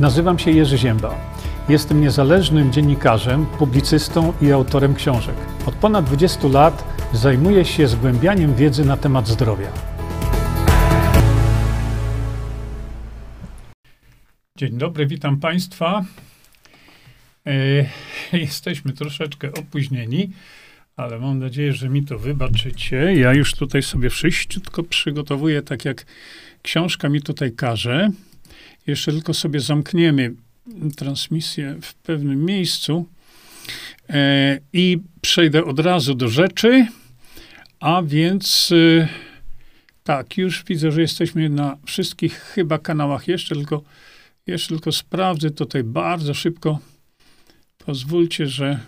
Nazywam się Jerzy Ziemba. Jestem niezależnym dziennikarzem, publicystą i autorem książek. Od ponad 20 lat zajmuję się zgłębianiem wiedzy na temat zdrowia. Dzień dobry, witam Państwa. E, jesteśmy troszeczkę opóźnieni, ale mam nadzieję, że mi to wybaczycie. Ja już tutaj sobie wszystko przygotowuję tak, jak książka mi tutaj każe. Jeszcze tylko sobie zamkniemy transmisję w pewnym miejscu e, i przejdę od razu do rzeczy. A więc e, tak, już widzę, że jesteśmy na wszystkich chyba kanałach. Jeszcze tylko, jeszcze tylko sprawdzę tutaj bardzo szybko. Pozwólcie, że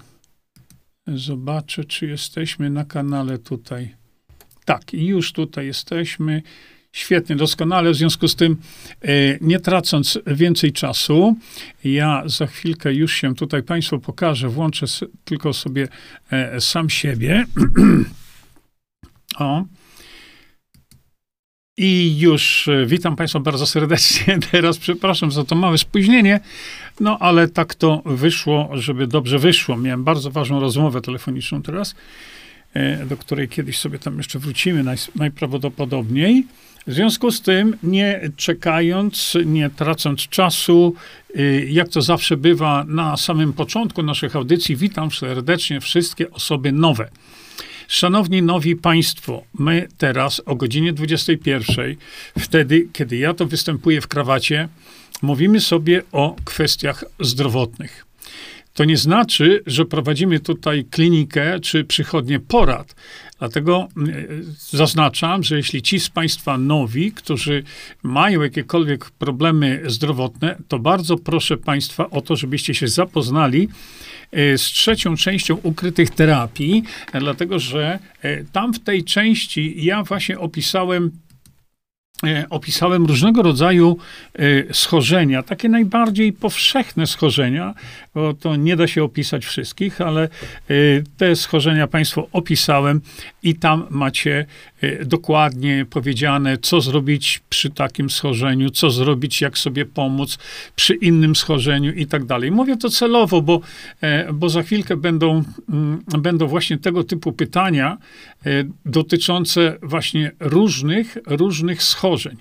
zobaczę, czy jesteśmy na kanale tutaj. Tak, już tutaj jesteśmy. Świetnie, doskonale. W związku z tym, e, nie tracąc więcej czasu, ja za chwilkę już się tutaj Państwu pokażę. Włączę tylko sobie e, sam siebie. o. I już e, witam Państwa bardzo serdecznie. Teraz przepraszam za to małe spóźnienie, no ale tak to wyszło, żeby dobrze wyszło. Miałem bardzo ważną rozmowę telefoniczną teraz, do której kiedyś sobie tam jeszcze wrócimy naj, najprawdopodobniej. W związku z tym, nie czekając, nie tracąc czasu, y, jak to zawsze bywa na samym początku naszych audycji, witam serdecznie wszystkie osoby nowe. Szanowni nowi Państwo, my teraz o godzinie 21, wtedy, kiedy ja to występuję w krawacie, mówimy sobie o kwestiach zdrowotnych. To nie znaczy, że prowadzimy tutaj klinikę czy przychodnie porad. Dlatego e, zaznaczam, że jeśli ci z Państwa nowi, którzy mają jakiekolwiek problemy zdrowotne, to bardzo proszę Państwa o to, żebyście się zapoznali e, z trzecią częścią ukrytych terapii, dlatego że e, tam w tej części ja właśnie opisałem opisałem różnego rodzaju e, schorzenia, takie najbardziej powszechne schorzenia, bo to nie da się opisać wszystkich, ale e, te schorzenia Państwu opisałem i tam macie dokładnie powiedziane, co zrobić przy takim schorzeniu, co zrobić, jak sobie pomóc przy innym schorzeniu i tak dalej. Mówię to celowo, bo, bo za chwilkę będą, mm, będą właśnie tego typu pytania dotyczące właśnie różnych, różnych schorzeń,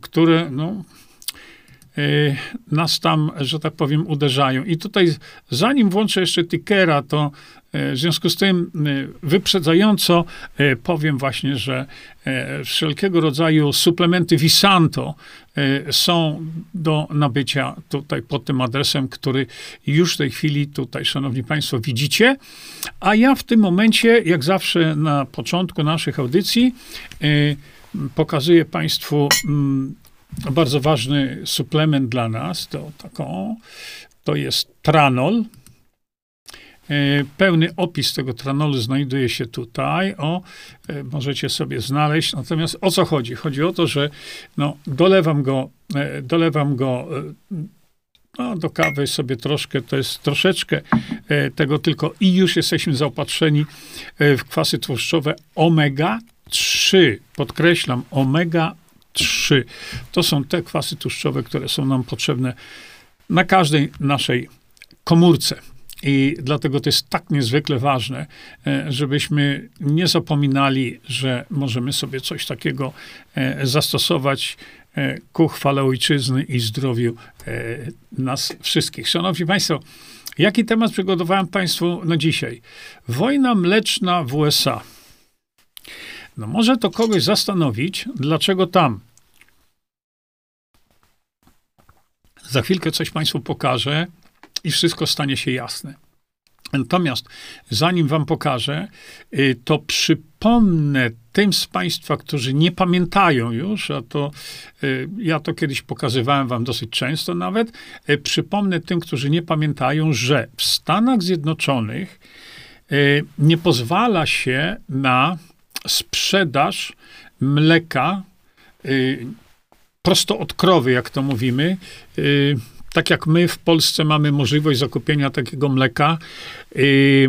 które, no, E, nas tam, że tak powiem, uderzają. I tutaj, zanim włączę jeszcze Tickera, to e, w związku z tym e, wyprzedzająco powiem właśnie, że wszelkiego rodzaju suplementy Visanto są do nabycia tutaj pod tym adresem, który już w tej chwili tutaj, szanowni państwo, widzicie. A ja w tym momencie, jak zawsze na początku naszych audycji, pokazuję państwu mm, bardzo ważny suplement dla nas, to taką, to jest tranol. E, pełny opis tego tranolu znajduje się tutaj. O, e, możecie sobie znaleźć. Natomiast o co chodzi? Chodzi o to, że no, dolewam go, e, dolewam go no, do kawy sobie troszkę, to jest troszeczkę tego tylko i już jesteśmy zaopatrzeni w kwasy tłuszczowe omega 3. Podkreślam, omega 3. To są te kwasy tłuszczowe, które są nam potrzebne na każdej naszej komórce. I dlatego to jest tak niezwykle ważne, e, żebyśmy nie zapominali, że możemy sobie coś takiego e, zastosować e, ku chwale ojczyzny i zdrowiu nas wszystkich. Szanowni Państwo, jaki temat przygotowałem Państwu na dzisiaj? Wojna mleczna w USA. No może to kogoś zastanowić, dlaczego tam. Za chwilkę coś Państwu pokażę i wszystko stanie się jasne. Natomiast zanim Wam pokażę, y, to przypomnę tym z Państwa, którzy nie pamiętają już, a to y, ja to kiedyś pokazywałem Wam dosyć często nawet, y, przypomnę tym, którzy nie pamiętają, że w Stanach Zjednoczonych nie pozwala się na sprzedaż mleka y, prosto od krowy, jak to mówimy. Y, tak jak my w Polsce mamy możliwość zakupienia takiego mleka y,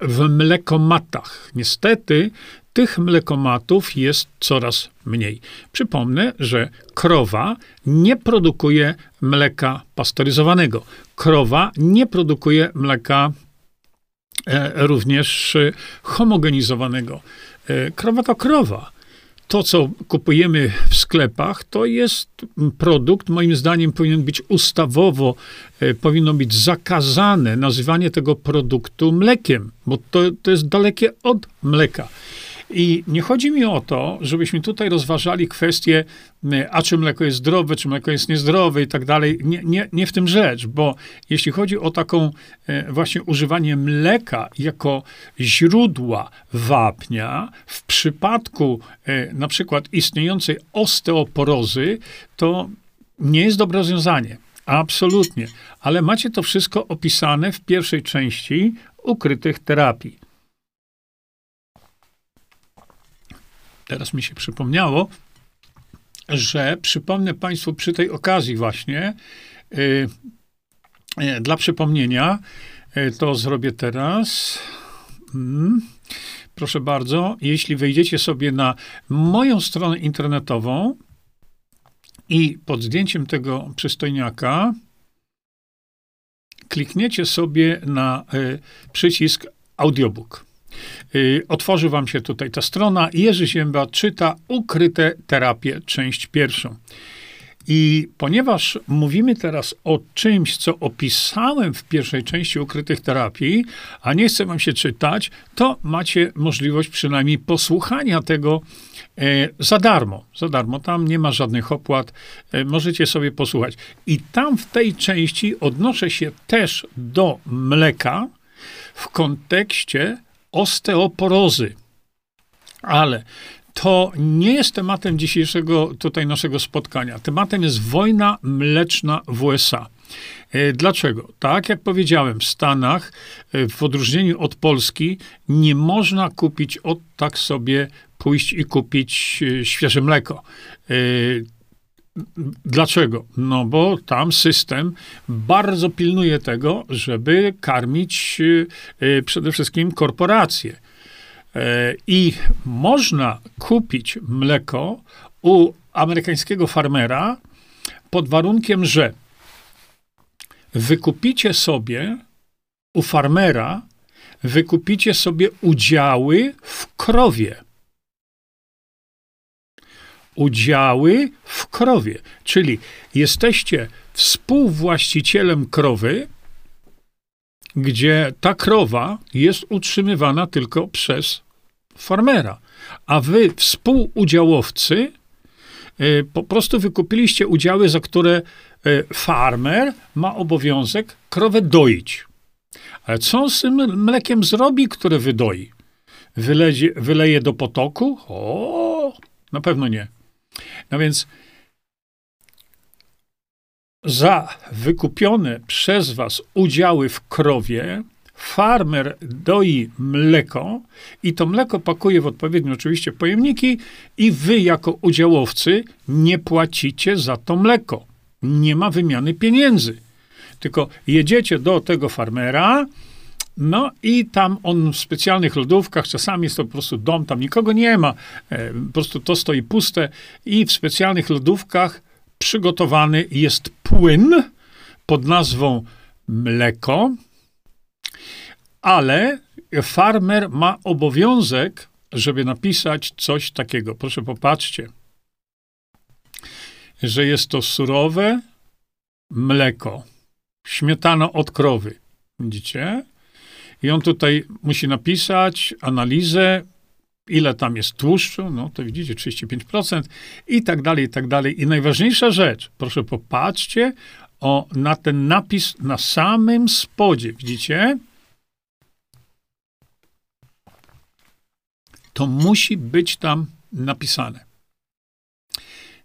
w mlekomatach. Niestety tych mlekomatów jest coraz mniej. Przypomnę, że krowa nie produkuje mleka pasteryzowanego. Krowa nie produkuje mleka e, również e, homogenizowanego. E, krowa to krowa to, co kupujemy w sklepach, to jest produkt, moim zdaniem, powinien być ustawowo, e, powinno być zakazane nazywanie tego produktu mlekiem, bo to, to jest dalekie od mleka. I nie chodzi mi o to, żebyśmy tutaj rozważali kwestię, a czy mleko jest zdrowe, czy mleko jest niezdrowe i tak dalej. Nie, nie, nie w tym rzecz, bo jeśli chodzi o taką e, właśnie używanie mleka jako źródła wapnia, w przypadku e, na przykład istniejącej osteoporozy, to nie jest dobre rozwiązanie. Absolutnie. Ale macie to wszystko opisane w pierwszej części ukrytych terapii. Teraz mi się przypomniało, że przypomnę Państwu przy tej okazji właśnie, yy, yy, dla przypomnienia, yy, to zrobię teraz. Mm. Proszę bardzo, jeśli wejdziecie sobie na moją stronę internetową i pod zdjęciem tego przystojniaka klikniecie sobie na y, przycisk audiobook. Y, otworzy wam się tutaj ta strona. Jerzy Zięba czyta Ukryte terapie, część pierwszą. I ponieważ mówimy teraz o czymś, co opisałem w pierwszej części ukrytych terapii, a nie chcę wam się czytać, to macie możliwość przynajmniej posłuchania tego e, za darmo. Za darmo, tam nie ma żadnych opłat, e, możecie sobie posłuchać. I tam w tej części odnoszę się też do mleka w kontekście osteoporozy. Ale to nie jest tematem dzisiejszego tutaj naszego spotkania. Tematem jest wojna mleczna w USA. E, dlaczego? Tak jak powiedziałem, w Stanach, e, w odróżnieniu od Polski, nie można kupić od tak sobie pójść i kupić e, świeże mleko. Dlaczego? No bo tam system bardzo pilnuje tego, żeby karmić y, przede wszystkim korporacje. E, I można kupić mleko u amerykańskiego farmera pod warunkiem, że wykupicie sobie u farmera, wykupicie sobie udziały w krowie udziały w krowie. Czyli jesteście współwłaścicielem krowy, gdzie ta krowa jest utrzymywana tylko przez farmera, a wy, współudziałowcy, e, po prostu wykupiliście udziały, za które e, farmer ma obowiązek krowę doić. Ale co on z tym mlekiem zrobi, które wydoi? Wyleje do potoku? O, na pewno nie. No więc za wykupione przez was udziały w krowie farmer doi mleko i to mleko pakuje w odpowiednie oczywiście pojemniki i wy jako udziałowcy nie płacicie za to mleko. Nie ma wymiany pieniędzy. Tylko jedziecie do tego farmera, no i tam on w specjalnych lodówkach, czasami jest to po prostu dom, tam nikogo nie ma, e, po prostu to stoi puste i w specjalnych lodówkach przygotowany jest płyn pod nazwą mleko, ale farmer ma obowiązek, żeby napisać coś takiego. Proszę popatrzcie, że jest to surowe mleko, śmietana od krowy. Widzicie? I on tutaj musi napisać analizę, ile tam jest tłuszczu, no to widzicie, 35% i tak dalej, i tak dalej. I najważniejsza rzecz, proszę popatrzcie o, na ten napis na samym spodzie, widzicie? To musi być tam napisane.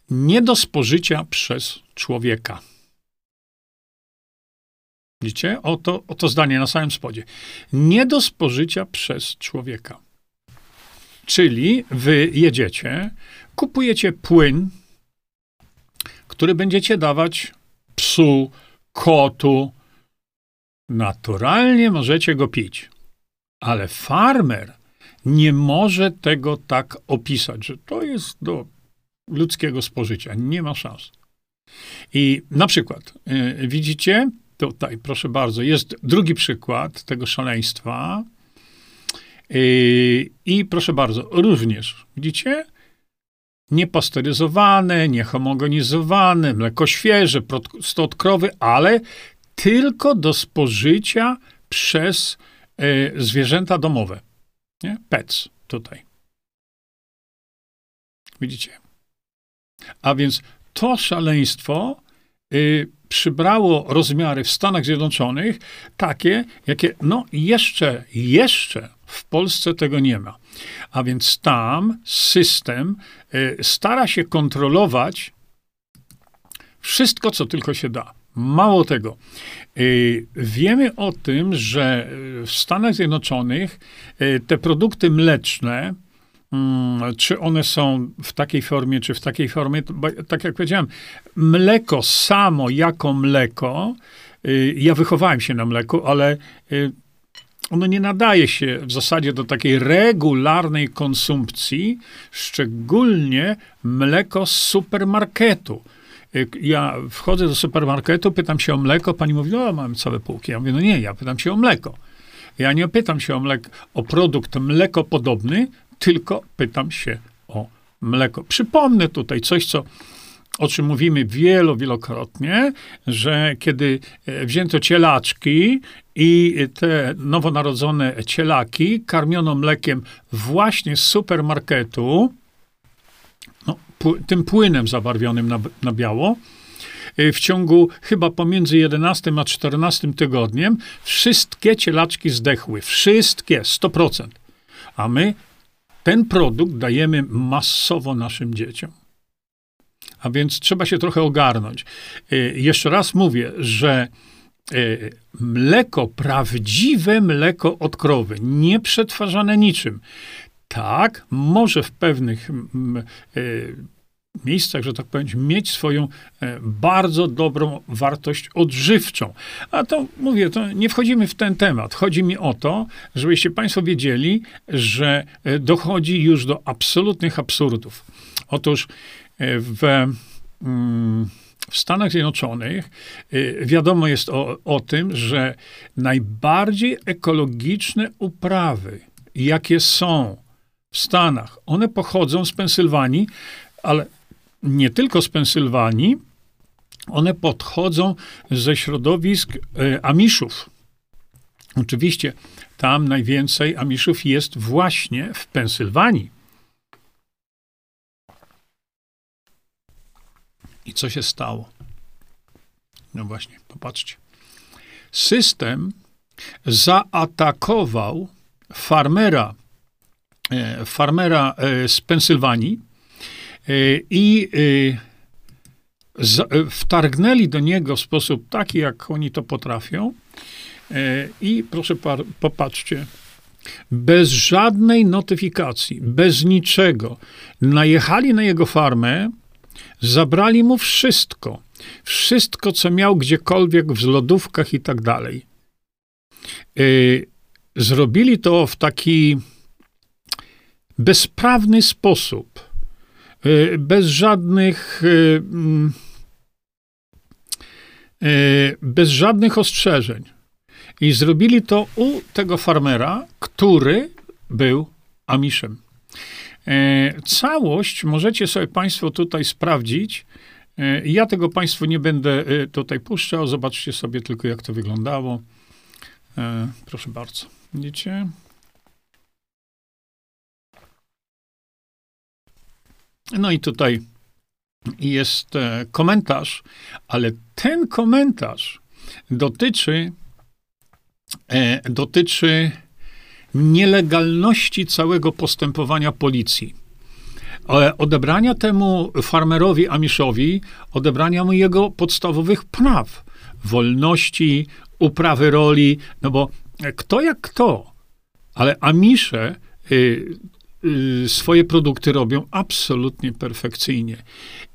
Nie do spożycia przez człowieka. Widzicie? Oto, oto zdanie na samym spodzie. Nie do spożycia przez człowieka. Czyli wy jedziecie, kupujecie płyn, który będziecie dawać psu, kotu. Naturalnie możecie go pić, ale farmer nie może tego tak opisać, że to jest do ludzkiego spożycia. Nie ma szans. I na przykład, yy, widzicie, tutaj, proszę bardzo, jest drugi przykład tego szaleństwa. Yy, I proszę bardzo, również, widzicie? Niepasteryzowane, niehomogenizowane, mleko świeże, prosto krowy, ale tylko do spożycia przez y, zwierzęta domowe. Nie? Pets tutaj. Widzicie? A więc to szaleństwo y, przybrało rozmiary w Stanach Zjednoczonych takie, jakie no jeszcze, jeszcze w Polsce tego nie ma. A więc tam system y, stara się kontrolować wszystko, co tylko się da. Mało tego, y, wiemy o tym, że w Stanach Zjednoczonych te produkty mleczne, czy one są w takiej formie, czy w takiej formie, tak jak powiedziałem, mleko samo jako mleko, y, ja wychowałem się na mleku, ale ono nie nadaje się w zasadzie do takiej regularnej konsumpcji, szczególnie mleko z supermarketu. Ja wchodzę do supermarketu, pytam się o mleko, pani mówi, no mam całe półki. Ja mówię, no nie, ja pytam się o mleko. Ja nie pytam się o, mleko, o produkt mlekopodobny, tylko pytam się o mleko. Przypomnę tutaj coś, co o czym mówimy wielo, wielokrotnie, że kiedy e, wzięto cielaczki i te nowonarodzone cielaki karmiono mlekiem właśnie z supermarketu, tym płynem zabarwionym na, na biało, y, w ciągu chyba pomiędzy 11 a 14 tygodniem wszystkie cielaczki zdechły. Wszystkie, 100%. A my ten produkt dajemy masowo naszym dzieciom. A więc trzeba się trochę ogarnąć. Y, jeszcze raz mówię, że y, mleko, prawdziwe mleko od krowy, nie przetwarzane niczym, tak, może w pewnych miejscach, że tak powiem, mieć swoją e, bardzo dobrą wartość odżywczą. A to mówię, to nie wchodzimy w ten temat. Chodzi mi o to, żebyście Państwo wiedzieli, że e, dochodzi już do absolutnych absurdów. Otóż e, w, mm, w Stanach Zjednoczonych wiadomo jest o, o tym, że najbardziej ekologiczne uprawy, jakie są w Stanach, one pochodzą z Pensylwanii, ale nie tylko z Pensylwanii, one podchodzą ze środowisk e, Amiszów. Oczywiście tam najwięcej Amiszów jest właśnie w Pensylwanii. I co się stało? No właśnie, popatrzcie. System zaatakował farmera, e, farmera e, z Pensylwanii, i y, wtargnęli do niego w sposób taki, jak oni to potrafią. I proszę popatrzcie, bez żadnej notyfikacji, bez niczego, najechali na jego farmę, zabrali mu wszystko. Wszystko, co miał gdziekolwiek w lodówkach i tak dalej. Zrobili to w taki bezprawny sposób. E, bez żadnych e, mm, e, bez żadnych ostrzeżeń. I zrobili to u tego farmera, który był Amiszem. Całość możecie sobie Państwo tutaj sprawdzić. Ja tego Państwu nie będę tutaj puszczał. Zobaczcie sobie tylko, jak to wyglądało. Proszę bardzo. Widzicie? No i tutaj jest e, komentarz, ale ten komentarz dotyczy, e, dotyczy nielegalności całego postępowania policji. E, odebrania temu farmerowi Amiszowi, odebrania mu jego podstawowych praw, wolności, uprawy roli, no bo kto jak kto, ale Amisze y, swoje produkty robią absolutnie perfekcyjnie.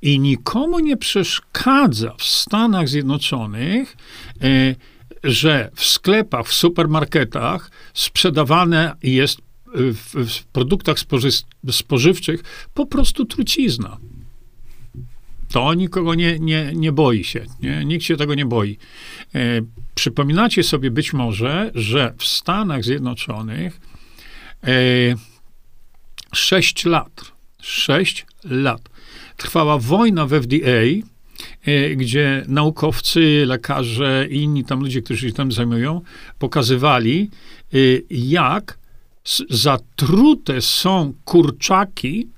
I nikomu nie przeszkadza w Stanach Zjednoczonych, y, że w sklepach, w supermarketach sprzedawane jest w, w produktach spoży, spożywczych po prostu trucizna. To nikogo nie, nie, nie boi się. Nie? Nikt się tego nie boi. Przypominacie sobie być może, że w Stanach Zjednoczonych 6 lat, 6 lat. Trwała wojna w FDA, e, gdzie naukowcy, lekarze i inni tam ludzie, którzy się tam zajmują, pokazywali, e, jak zatrute są kurczaki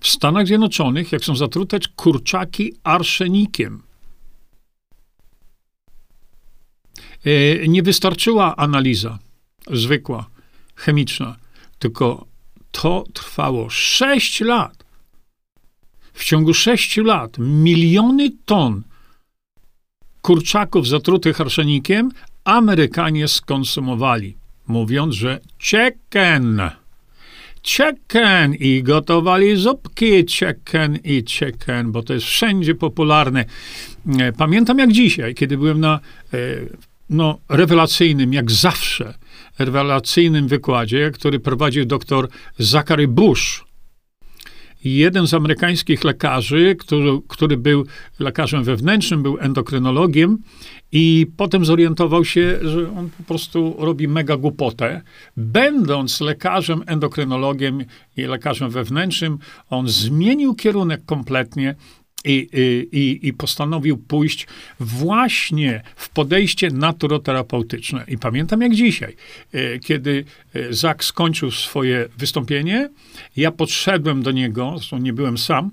w Stanach Zjednoczonych, jak są zatrute kurczaki arszenikiem. E, nie wystarczyła analiza zwykła, chemiczna, tylko to trwało 6 lat. W ciągu 6 lat miliony ton kurczaków zatrutych arszenikiem Amerykanie skonsumowali, mówiąc, że chicken chicken i gotowali zupki chicken i chicken, bo to jest wszędzie popularne. E, pamiętam jak dzisiaj, kiedy byłem na e, no, rewelacyjnym, jak zawsze, rewelacyjnym wykładzie, który prowadził dr Zachary Bush, jeden z amerykańskich lekarzy, który, który był lekarzem wewnętrznym, był endokrynologiem i potem zorientował się, że on po prostu robi mega głupotę. Będąc lekarzem endokrynologiem i lekarzem wewnętrznym, on zmienił kierunek kompletnie i, i, i postanowił pójść właśnie w podejście naturoterapeutyczne. I pamiętam jak dzisiaj, e, kiedy e, Zak skończył swoje wystąpienie, ja podszedłem do niego, zresztą nie byłem sam,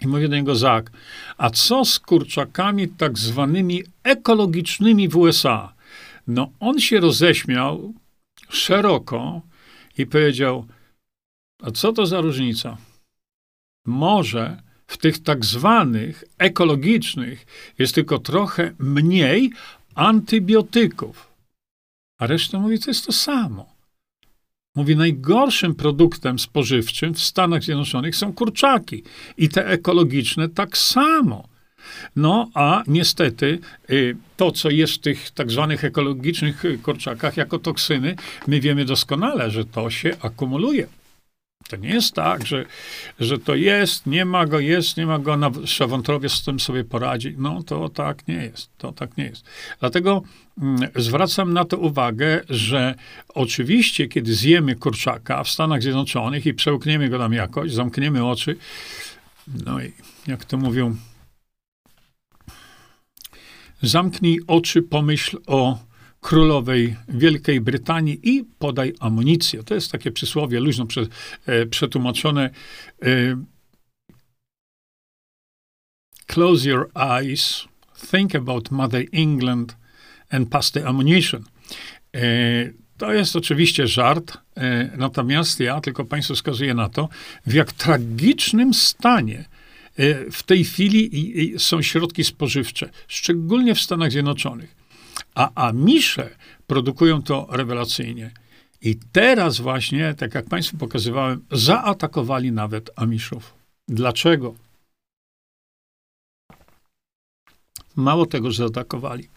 i mówię do niego, Zak, a co z kurczakami tak zwanymi ekologicznymi w USA? No on się roześmiał szeroko i powiedział, a co to za różnica? Może w tych tak zwanych ekologicznych jest tylko trochę mniej antybiotyków. A reszta mówi, to jest to samo. Mówi, najgorszym produktem spożywczym w Stanach Zjednoczonych są kurczaki. I te ekologiczne tak samo. No, a niestety y, to, co jest w tych tak zwanych ekologicznych kurczakach jako toksyny, my wiemy doskonale, że to się akumuluje. To nie jest tak, że, że to jest, nie ma go, jest, nie ma go, nasza wątrobiec z tym sobie poradzi. No to tak nie jest, to tak nie jest. Dlatego mm, zwracam na to uwagę, że oczywiście, kiedy zjemy kurczaka w Stanach Zjednoczonych i przełkniemy go tam jakoś, zamkniemy oczy, no i jak to mówią, zamknij oczy, pomyśl o królowej Wielkiej Brytanii i podaj amunicję. To jest takie przysłowie luźno prze, e, przetłumaczone. E, Close your eyes, think about Mother England and pass the ammunition. E, to jest oczywiście żart, e, natomiast ja tylko Państwu wskazuję na to, w jak tragicznym stanie e, w tej chwili są środki spożywcze, szczególnie w Stanach Zjednoczonych. A Amisze produkują to rewelacyjnie. I teraz właśnie, tak jak Państwu pokazywałem, zaatakowali nawet Amiszów. Dlaczego? Mało tego, że zaatakowali.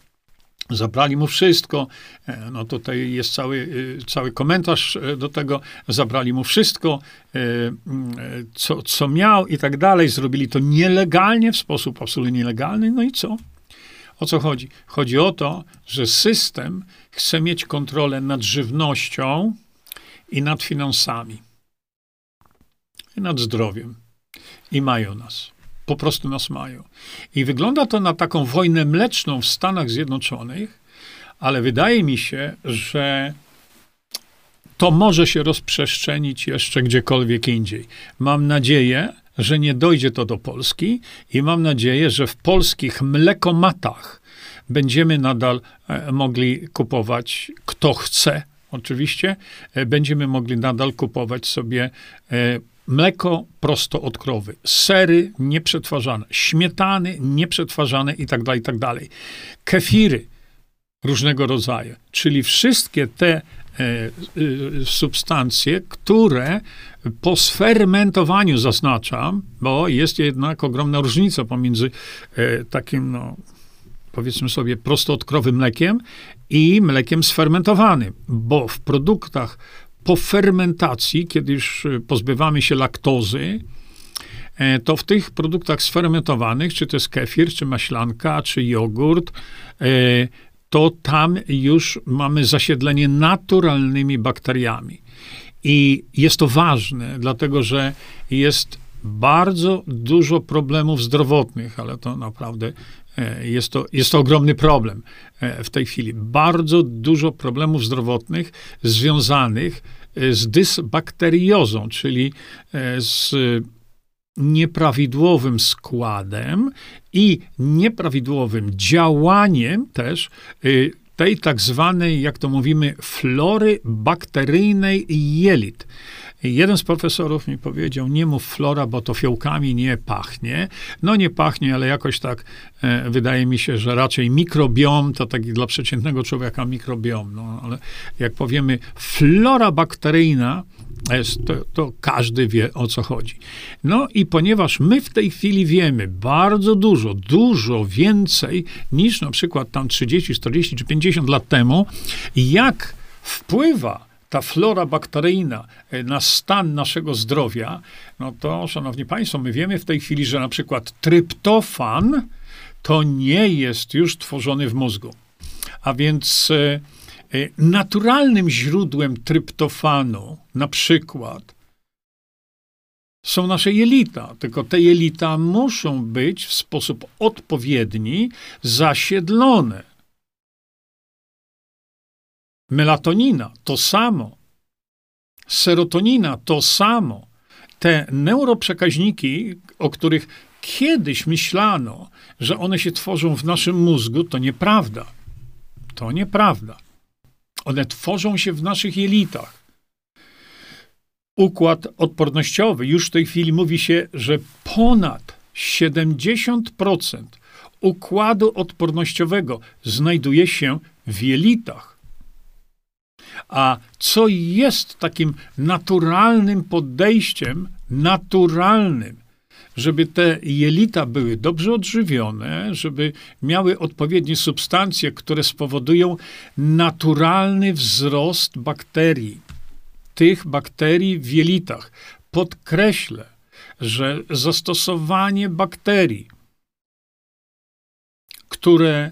Zabrali mu wszystko. E, no tutaj jest cały, e, cały komentarz e, do tego. Zabrali mu wszystko, co, co miał i tak dalej. Zrobili to nielegalnie, w sposób absolutnie nielegalny. No i co? O co chodzi? Chodzi o to, że system chce mieć kontrolę nad żywnością i nad finansami, i nad zdrowiem. I mają nas. Po prostu nas mają. I wygląda to na taką wojnę mleczną w Stanach Zjednoczonych, ale wydaje mi się, że to może się rozprzestrzenić jeszcze gdziekolwiek indziej. Mam nadzieję, że nie dojdzie to do Polski i mam nadzieję, że w polskich mlekomatach będziemy nadal e, mogli kupować, kto chce, oczywiście, e, będziemy mogli nadal kupować sobie e, mleko prosto od krowy, sery nieprzetwarzane, śmietany nieprzetwarzane i tak dalej, i tak. Kefiry różnego rodzaju, czyli wszystkie te substancje, które po sfermentowaniu zaznaczam, bo jest jednak ogromna różnica pomiędzy e, takim, no, powiedzmy sobie, prosto mlekiem i mlekiem sfermentowanym, bo w produktach po fermentacji, kiedy już pozbywamy się laktozy, e, to w tych produktach sfermentowanych, czy to jest kefir, czy maślanka, czy jogurt, e, to tam już mamy zasiedlenie naturalnymi bakteriami. I jest to ważne, dlatego że jest bardzo dużo problemów zdrowotnych, ale to naprawdę e, jest to, jest to ogromny problem e, w tej chwili. Bardzo dużo problemów zdrowotnych związanych e, z dysbakteriozą, czyli z nieprawidłowym składem i nieprawidłowym działaniem też tej tak zwanej, jak to mówimy, flory bakteryjnej jelit. Jeden z profesorów mi powiedział, nie mów flora, bo to fiołkami nie pachnie. No nie pachnie, ale jakoś tak e, wydaje mi się, że raczej mikrobiom to taki dla przeciętnego człowieka mikrobiom. No, ale jak powiemy flora bakteryjna, to, to, każdy wie o co chodzi. No i ponieważ my w tej chwili wiemy bardzo dużo, dużo więcej niż na przykład tam 30, 40 czy 50 lat temu, jak wpływa ta flora bakteryjna e, na stan naszego zdrowia, no to, szanowni państwo, my wiemy w tej chwili, że na przykład tryptofan to nie jest już tworzony w mózgu. A więc e, naturalnym źródłem tryptofanu, na przykład, są nasze jelita, tylko te jelita muszą być w sposób odpowiedni zasiedlone. Melatonina to samo. Serotonina to samo. Te neuroprzekaźniki, o których kiedyś myślano, że one się tworzą w naszym mózgu, to nieprawda. To nieprawda. One tworzą się w naszych jelitach. Układ odpornościowy, już w tej chwili mówi się, że ponad 70% układu odpornościowego znajduje się w jelitach. A co jest takim naturalnym podejściem, naturalnym, żeby te jelita były dobrze odżywione, żeby miały odpowiednie substancje, które spowodują naturalny wzrost bakterii, tych bakterii w jelitach. Podkreślę, że zastosowanie bakterii, które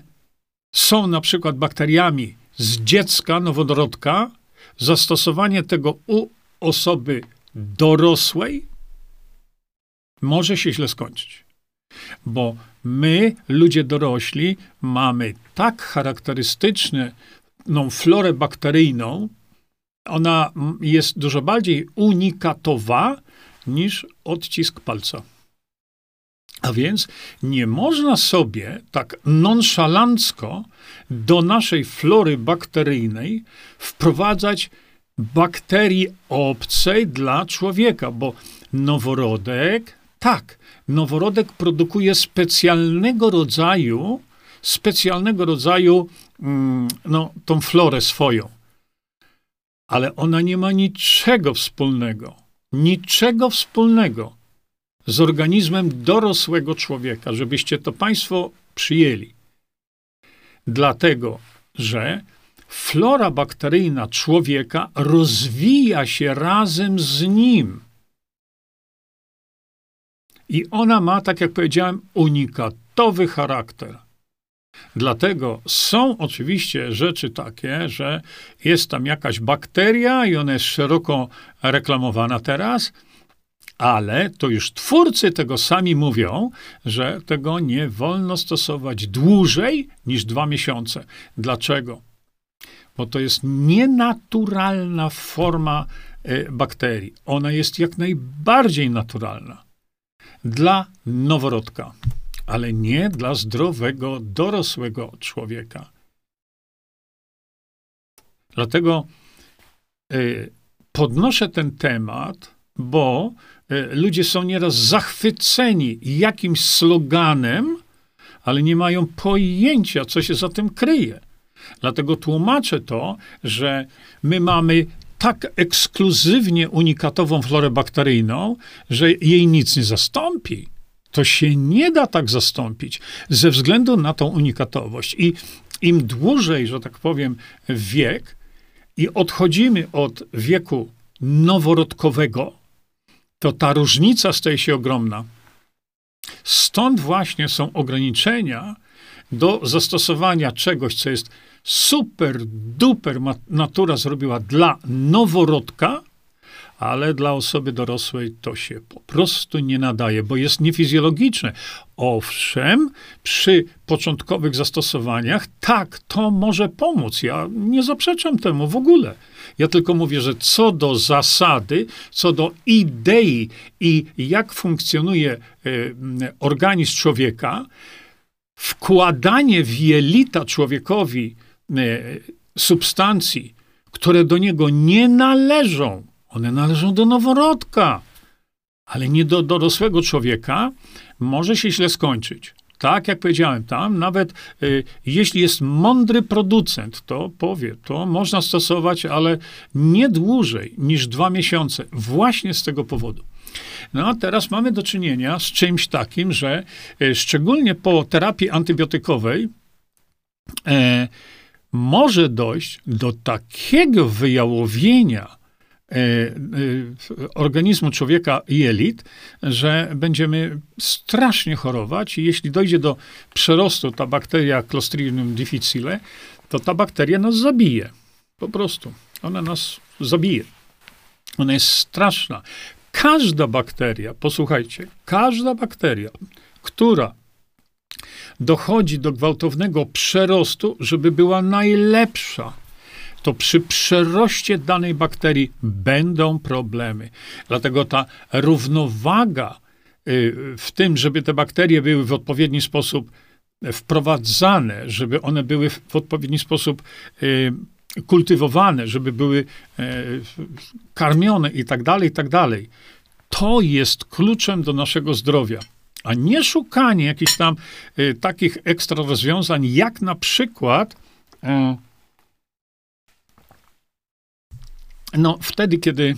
są na przykład bakteriami z dziecka, nowodorodka, zastosowanie tego u osoby dorosłej może się źle skończyć. Bo my, ludzie dorośli, mamy tak charakterystyczną florę bakteryjną, ona jest dużo bardziej unikatowa niż odcisk palca. A więc nie można sobie tak nonszalancko do naszej flory bakteryjnej wprowadzać bakterii obcej dla człowieka, bo noworodek, tak, noworodek produkuje specjalnego rodzaju, specjalnego rodzaju, mm, no, tą florę swoją. Ale ona nie ma niczego wspólnego, niczego wspólnego z organizmem dorosłego człowieka, żebyście to Państwo przyjęli. Dlatego, że flora bakteryjna człowieka rozwija się razem z nim. I ona ma, tak jak powiedziałem, unikatowy charakter. Dlatego są oczywiście rzeczy takie, że jest tam jakaś bakteria i ona jest szeroko reklamowana teraz, ale to już twórcy tego sami mówią, że tego nie wolno stosować dłużej niż dwa miesiące. Dlaczego? Bo to jest nienaturalna forma e, bakterii. Ona jest jak najbardziej naturalna dla noworodka, ale nie dla zdrowego, dorosłego człowieka. Dlatego e, podnoszę ten temat, bo E, ludzie są nieraz zachwyceni jakimś sloganem, ale nie mają pojęcia, co się za tym kryje. Dlatego tłumaczę to, że my mamy tak ekskluzywnie unikatową florę bakteryjną, że jej nic nie zastąpi. To się nie da tak zastąpić ze względu na tą unikatowość. I im dłużej, że tak powiem, wiek i odchodzimy od wieku noworodkowego, to ta różnica staje się ogromna. Stąd właśnie są ograniczenia do zastosowania czegoś, co jest super, duper natura zrobiła dla noworodka, ale dla osoby dorosłej to się po prostu nie nadaje, bo jest niefizjologiczne. Owszem, przy początkowych zastosowaniach, tak, to może pomóc. Ja nie zaprzeczam temu w ogóle. Ja tylko mówię, że co do zasady, co do idei i jak funkcjonuje y, organizm człowieka, wkładanie w jelita człowiekowi substancji, które do niego nie należą, one należą do noworodka, ale nie do dorosłego człowieka, może się źle skończyć. Tak, jak powiedziałem, tam nawet y, jeśli jest mądry producent, to powie, to można stosować, ale nie dłużej niż dwa miesiące, właśnie z tego powodu. No a teraz mamy do czynienia z czymś takim, że y, szczególnie po terapii antybiotykowej e, może dojść do takiego wyjałowienia E, e, organizmu człowieka i elit, że będziemy strasznie chorować i jeśli dojdzie do przerostu ta bakteria Clostridium difficile, to ta bakteria nas zabije. Po prostu. Ona nas zabije. Ona jest straszna. Każda bakteria, posłuchajcie, każda bakteria, która dochodzi do gwałtownego przerostu, żeby była najlepsza, to przy przeroście danej bakterii będą problemy. Dlatego ta równowaga y, w tym, żeby te bakterie były w odpowiedni sposób wprowadzane, żeby one były w odpowiedni sposób y, kultywowane, żeby były y, karmione i tak dalej, i tak dalej. To jest kluczem do naszego zdrowia a nie szukanie jakichś tam y, takich ekstra rozwiązań, jak na przykład y, No, wtedy, kiedy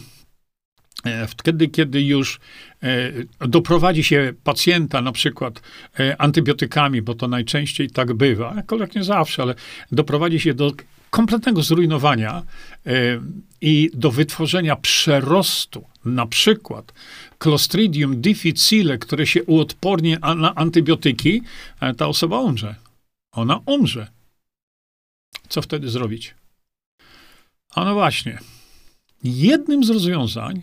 e, Wtedy, kiedy już e, doprowadzi się pacjenta na przykład e, antybiotykami, bo to najczęściej tak bywa, aczkolwiek nie zawsze, ale doprowadzi się do kompletnego zrujnowania i do wytworzenia przerostu, na przykład Clostridium difficile, które się uodporni na antybiotyki, ta osoba umrze. Ona umrze. Co wtedy zrobić? A no właśnie. Jednym z rozwiązań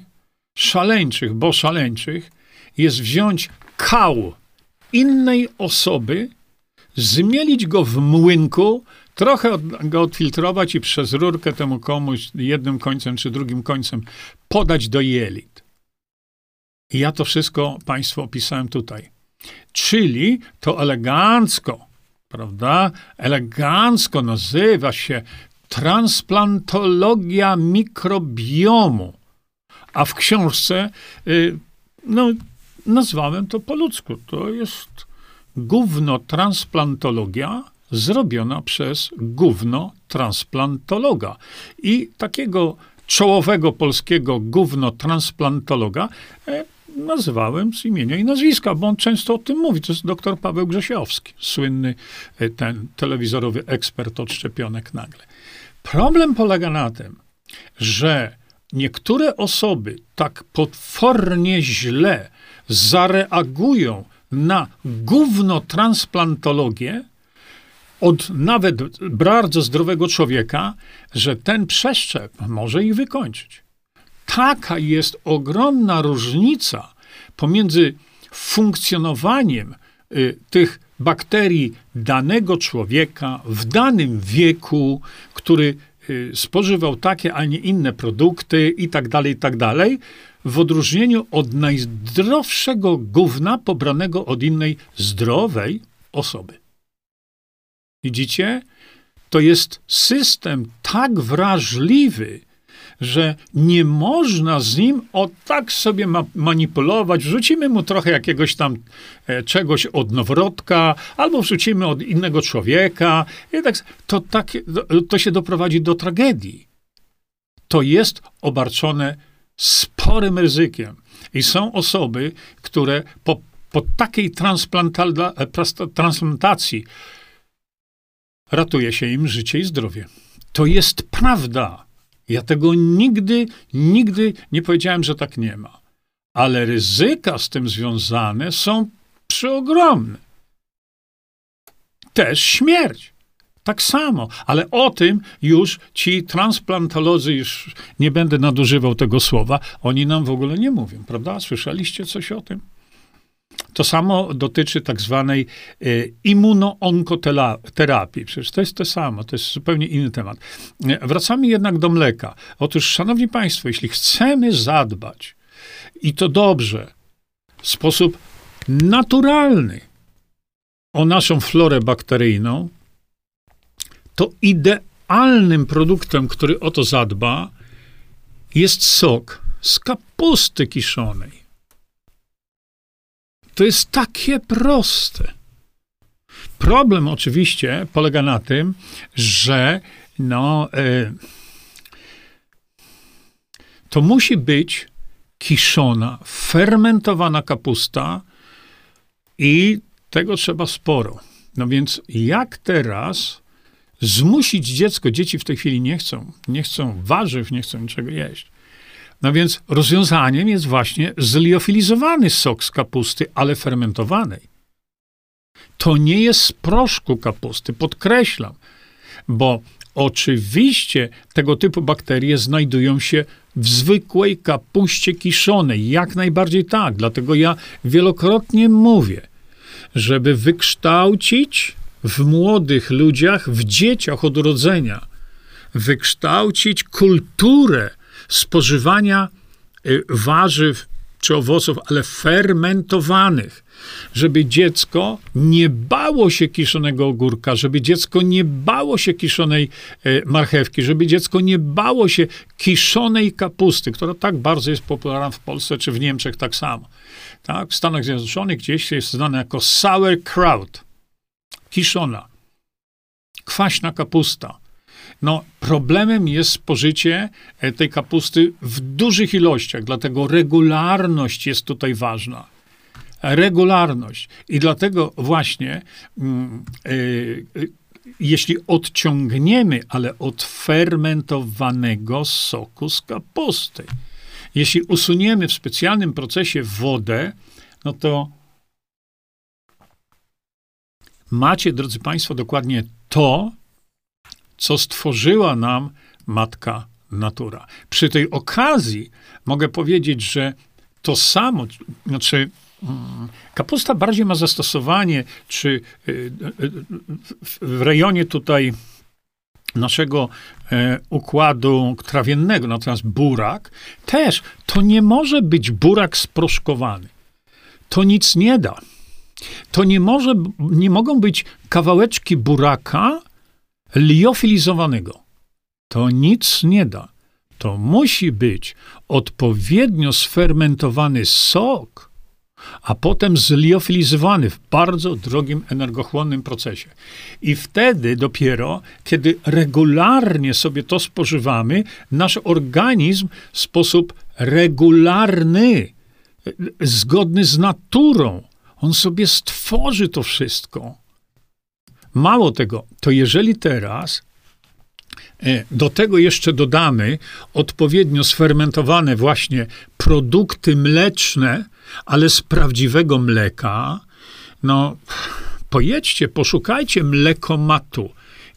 szaleńczych, bo szaleńczych, jest wziąć kał innej osoby, zmielić go w młynku, trochę go odfiltrować i przez rurkę temu komuś jednym końcem czy drugim końcem podać do jelit. I ja to wszystko Państwu opisałem tutaj. Czyli to elegancko, prawda? Elegancko nazywa się transplantologia mikrobiomu. A w książce, y, no, nazwałem to po ludzku. To jest gówno transplantologia zrobiona przez gówno transplantologa. I takiego czołowego polskiego gówno transplantologa e, nazywałem z imienia i nazwiska, bo on często o tym mówi. To jest dr Paweł Grzesiowski, słynny e, ten telewizorowy ekspert od szczepionek nagle. Problem polega na tym, że niektóre osoby tak potwornie źle zareagują na gówno transplantologię od nawet bardzo zdrowego człowieka, że ten przeszczep może ich wykończyć. Taka jest ogromna różnica pomiędzy funkcjonowaniem y, tych bakterii danego człowieka w danym wieku, który y, spożywał takie, a nie inne produkty i tak dalej, i tak dalej, w odróżnieniu od najzdrowszego gówna pobranego od innej zdrowej osoby. Widzicie? To jest system tak wrażliwy, że nie można z nim o tak sobie ma manipulować. Wrzucimy mu trochę jakiegoś tam e, czegoś od noworodka, albo wrzucimy od innego człowieka. I tak, to, tak, to się doprowadzi do tragedii. To jest obarczone sporym ryzykiem. I są osoby, które po, po takiej transplantacji ratuje się im życie i zdrowie. To jest prawda. Ja tego nigdy, nigdy nie powiedziałem, że tak nie ma. Ale ryzyka z tym związane są przeogromne. Też śmierć. Tak samo, ale o tym już ci transplantolodzy, już nie będę nadużywał tego słowa, oni nam w ogóle nie mówią, prawda? Słyszeliście coś o tym? To samo dotyczy tak zwanej y, immunoonkoterapii. Przecież to jest to samo, to jest zupełnie inny temat. E, wracamy jednak do mleka. Otóż, szanowni państwo, jeśli chcemy zadbać i to dobrze, w sposób naturalny o naszą florę bakteryjną, to idealnym produktem, który o to zadba, jest sok z kapusty kiszonej. To jest takie proste. Problem oczywiście polega na tym, że no, y, to musi być kiszona, fermentowana kapusta i tego trzeba sporo. No więc jak teraz zmusić dziecko, dzieci w tej chwili nie chcą, nie chcą warzyw, nie chcą niczego jeść. No więc rozwiązaniem jest właśnie zliofilizowany sok z kapusty, ale fermentowanej. To nie jest z proszku kapusty, podkreślam, bo oczywiście tego typu bakterie znajdują się w zwykłej kapuście kiszonej. Jak najbardziej tak. Dlatego ja wielokrotnie mówię, żeby wykształcić w młodych ludziach, w dzieciach od urodzenia, wykształcić kulturę spożywania y, warzyw czy owoców, ale fermentowanych, żeby dziecko nie bało się kiszonego ogórka, żeby dziecko nie bało się kiszonej y, marchewki, żeby dziecko nie bało się kiszonej kapusty, która tak bardzo jest popularna w Polsce czy w Niemczech tak samo. Tak? W Stanach Zjednoczonych gdzieś jest znana jako sauerkraut, kiszona, kwaśna kapusta. No, problemem jest spożycie e, tej kapusty w dużych ilościach, dlatego regularność jest tutaj ważna. Regularność. I dlatego właśnie, mm, y, y, jeśli odciągniemy, ale od fermentowanego soku z kapusty, jeśli usuniemy w specjalnym procesie wodę, no to macie, drodzy Państwo, dokładnie to, co stworzyła nam matka natura. Przy tej okazji mogę powiedzieć, że to samo, znaczy mm, kapusta bardziej ma zastosowanie, czy y, y, w rejonie tutaj naszego e, układu trawiennego, natomiast burak, też to nie może być burak sproszkowany. To nic nie da. To nie, może, nie mogą być kawałeczki buraka liofilizowanego. To nic nie da. To musi być odpowiednio sfermentowany sok, a potem zliofilizowany w bardzo drogim, energochłonnym procesie. I wtedy dopiero, kiedy regularnie sobie to spożywamy, nasz organizm w sposób regularny, zgodny z naturą, on sobie stworzy to wszystko. Mało tego, to jeżeli teraz e, do tego jeszcze dodamy odpowiednio sfermentowane właśnie produkty mleczne, ale z prawdziwego mleka, no pojedźcie, poszukajcie mlekomatu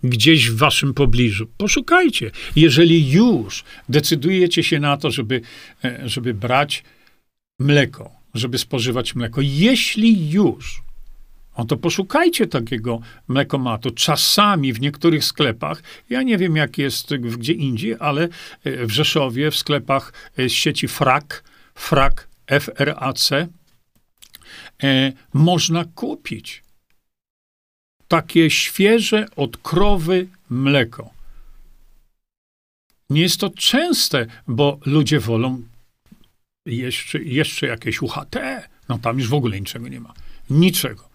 gdzieś w waszym pobliżu. Poszukajcie. Jeżeli już decydujecie się na to, żeby, e, żeby brać mleko, żeby spożywać mleko, jeśli już no to poszukajcie takiego mlekomatu. Czasami w niektórych sklepach, ja nie wiem jak jest gdzie indziej, ale e, w Rzeszowie, w sklepach z sieci FRAK, FRAK, FRAC, e, można kupić takie świeże od krowy mleko. Nie jest to częste, bo ludzie wolą jeszcze, jeszcze jakieś UHT. No tam już w ogóle niczego nie ma. Niczego.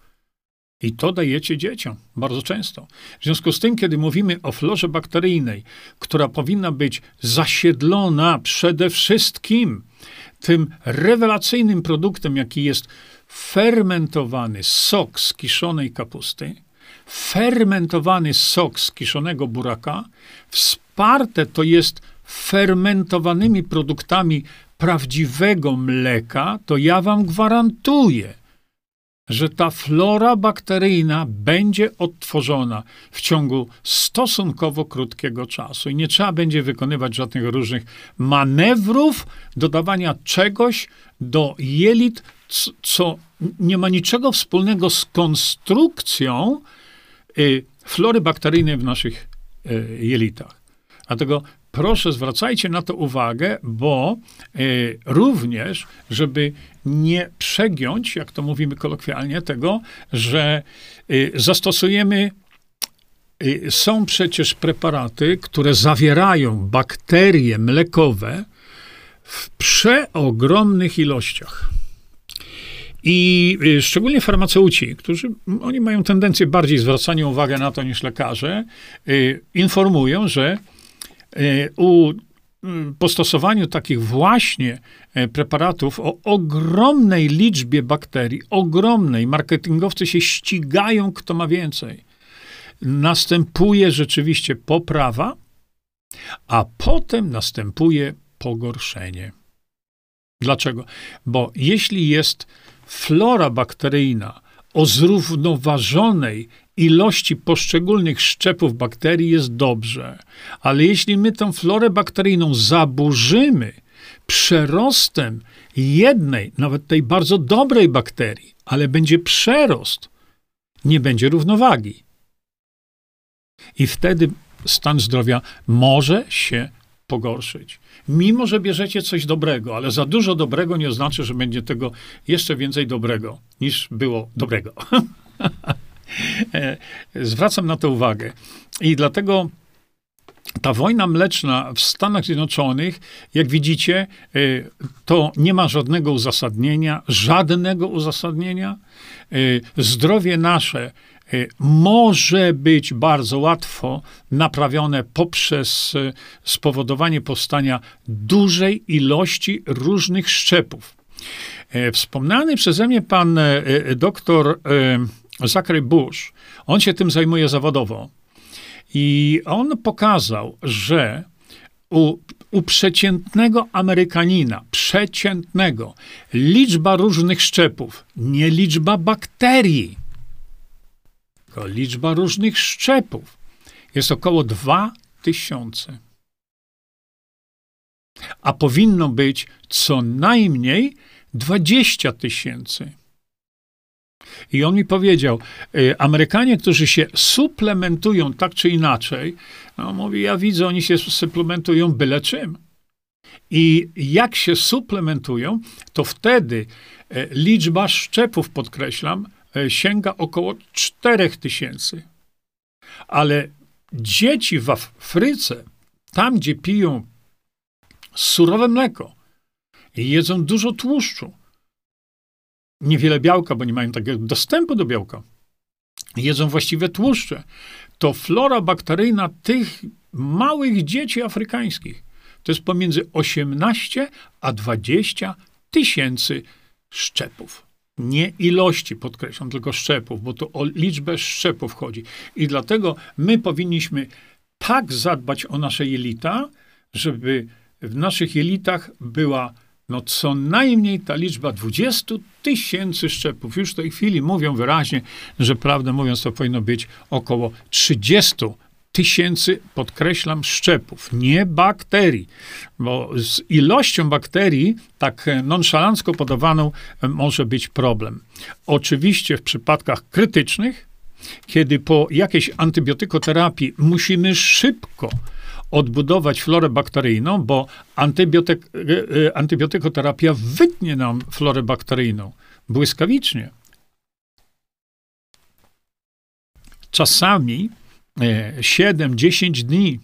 I to dajecie dzieciom bardzo często. W związku z tym, kiedy mówimy o florze bakteryjnej, która powinna być zasiedlona przede wszystkim tym rewelacyjnym produktem, jaki jest fermentowany sok z kiszonej kapusty, fermentowany sok z kiszonego buraka, wsparte to jest fermentowanymi produktami prawdziwego mleka, to ja wam gwarantuję, że ta flora bakteryjna będzie odtworzona w ciągu stosunkowo krótkiego czasu i nie trzeba będzie wykonywać żadnych różnych manewrów, dodawania czegoś do jelit, co nie ma niczego wspólnego z konstrukcją y, flory bakteryjnej w naszych y, jelitach. Dlatego proszę zwracajcie na to uwagę, bo y, również, żeby nie przegiąć, jak to mówimy kolokwialnie, tego, że y, zastosujemy y, są przecież preparaty, które zawierają bakterie mlekowe w przeogromnych ilościach. I y, szczególnie farmaceuci, którzy oni mają tendencję bardziej zwracania uwagi na to niż lekarze, informują, że u po stosowaniu takich właśnie preparatów o ogromnej liczbie bakterii, ogromnej, marketingowcy się ścigają, kto ma więcej. Następuje rzeczywiście poprawa, a potem następuje pogorszenie. Dlaczego? Bo jeśli jest flora bakteryjna o zrównoważonej ilości poszczególnych szczepów bakterii jest dobrze, ale jeśli my tę florę bakteryjną zaburzymy przerostem jednej, nawet tej bardzo dobrej bakterii, ale będzie przerost, nie będzie równowagi. I wtedy stan zdrowia może się pogorszyć. Mimo, że bierzecie coś dobrego, ale za dużo dobrego nie oznacza, że będzie tego jeszcze więcej dobrego niż było dobrego. E, zwracam na to uwagę. I dlatego ta wojna mleczna w Stanach Zjednoczonych, jak widzicie, e, to nie ma żadnego uzasadnienia, żadnego uzasadnienia. E, zdrowie nasze może być bardzo łatwo naprawione poprzez spowodowanie powstania dużej ilości różnych szczepów. Wspomniany przeze mnie pan doktor Zachary Bush, on się tym zajmuje zawodowo. I on pokazał, że u, u przeciętnego Amerykanina, przeciętnego, liczba różnych szczepów, nie liczba bakterii, tylko liczba różnych szczepów jest około 2000. A powinno być co najmniej 20 tysięcy. I on mi powiedział, y, Amerykanie, którzy się suplementują tak czy inaczej, no mówi, ja widzę, oni się suplementują byle czym. I jak się suplementują, to wtedy y, liczba szczepów, podkreślam, E, sięga około 4 tysięcy. Ale dzieci w Afryce, tam gdzie piją surowe mleko i jedzą dużo tłuszczu, niewiele białka, bo nie mają takiego dostępu do białka, jedzą właściwe tłuszcze, to flora bakteryjna tych małych dzieci afrykańskich. To jest pomiędzy 18 a 20 tysięcy szczepów. Nie ilości, podkreślam, tylko szczepów, bo to o liczbę szczepów chodzi. I dlatego my powinniśmy tak zadbać o nasze jelita, żeby w naszych jelitach była no co najmniej ta liczba 20 tysięcy szczepów. Już w tej chwili mówią wyraźnie, że prawdę mówiąc to powinno być około 30 tysięcy, podkreślam, szczepów, nie bakterii, bo z ilością bakterii, tak nonszalancko podawaną, może być problem. Oczywiście w przypadkach krytycznych, kiedy po jakiejś antybiotykoterapii musimy szybko odbudować florę bakteryjną, bo antybiotyk, e, e, antybiotykoterapia wytnie nam florę bakteryjną błyskawicznie. Czasami 7-10 e, dni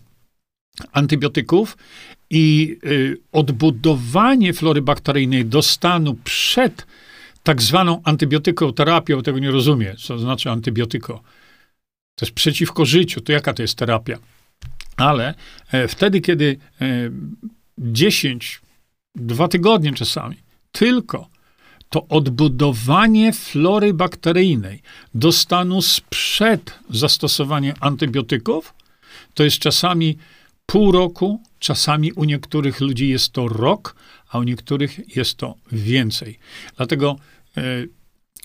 antybiotyków i odbudowanie flory bakteryjnej do stanu przed tak zwaną antybiotykoterapią, tego nie rozumie, co znaczy antybiotyko. To jest przeciwko życiu, to jaka to jest terapia? Ale e, wtedy, kiedy e, 10, dwa tygodnie czasami, tylko to odbudowanie flory bakteryjnej do stanu sprzed zastosowania antybiotyków to jest czasami pół roku, czasami u niektórych ludzi jest to rok, a u niektórych jest to więcej. Dlatego e,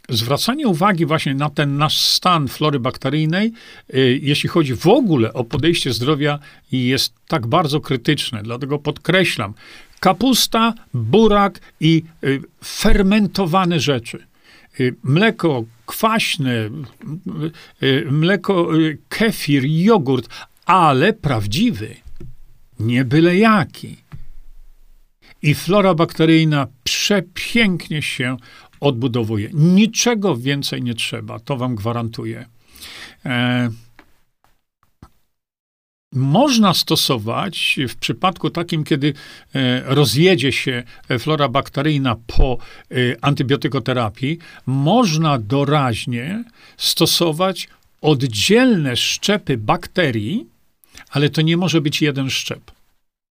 zwracanie uwagi właśnie na ten nasz stan flory bakteryjnej, e, jeśli chodzi w ogóle o podejście zdrowia, jest tak bardzo krytyczne. Dlatego podkreślam, kapusta, burak i e, fermentowane rzeczy. E, mleko kwaśne, mleko, kefir, jogurt, ale prawdziwy, nie byle jaki. I flora bakteryjna przepięknie się odbudowuje. Niczego więcej nie trzeba, to wam gwarantuję. E, można stosować w przypadku takim, kiedy e, rozjedzie się flora bakteryjna po e, antybiotykoterapii, można doraźnie stosować oddzielne szczepy bakterii, ale to nie może być jeden szczep,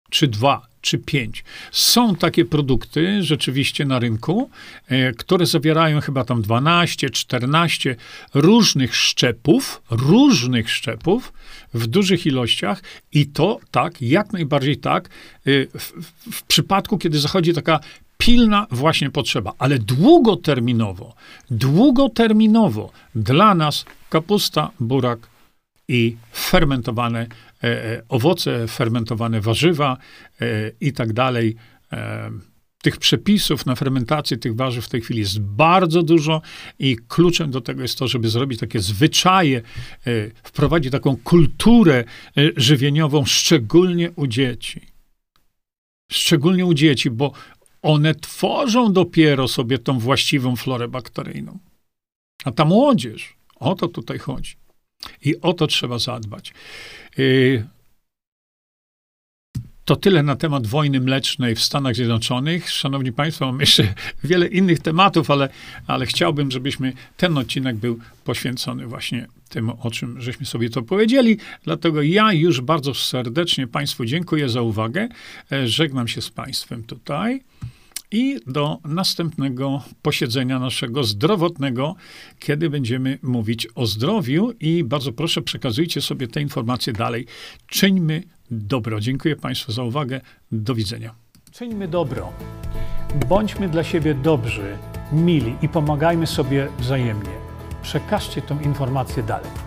czy dwa, czy pięć. Są takie produkty rzeczywiście na rynku, e, które zawierają chyba tam 12, 14 różnych szczepów, różnych szczepów w dużych ilościach i to tak, jak najbardziej tak, e, w, w przypadku, kiedy zachodzi taka pilna właśnie potrzeba, ale długoterminowo, długoterminowo dla nas kapusta, burak i fermentowane owoce, fermentowane warzywa e, i tak dalej. Tych przepisów na fermentację tych warzyw w tej chwili jest bardzo dużo i kluczem do tego jest to, żeby zrobić takie zwyczaje, wprowadzić taką kulturę żywieniową, szczególnie u dzieci. Szczególnie u dzieci, bo one tworzą dopiero sobie tą właściwą florę bakteryjną. A ta młodzież, o to tutaj chodzi. I o to trzeba zadbać. Y, to tyle na temat wojny mlecznej w Stanach Zjednoczonych. Szanowni Państwo, mam jeszcze wiele innych tematów, ale, ale chciałbym, żebyśmy ten odcinek był poświęcony właśnie tym, o czym żeśmy sobie to powiedzieli. Dlatego ja już bardzo serdecznie Państwu dziękuję za uwagę. E, żegnam się z Państwem tutaj i do następnego posiedzenia naszego zdrowotnego, kiedy będziemy mówić o zdrowiu i bardzo proszę przekazujcie sobie te informacje dalej. Czyńmy dobro. Dziękuję Państwu za uwagę. Do widzenia. Czyńmy dobro. Bądźmy dla siebie dobrzy, mili i pomagajmy sobie wzajemnie. Przekażcie tę informację dalej.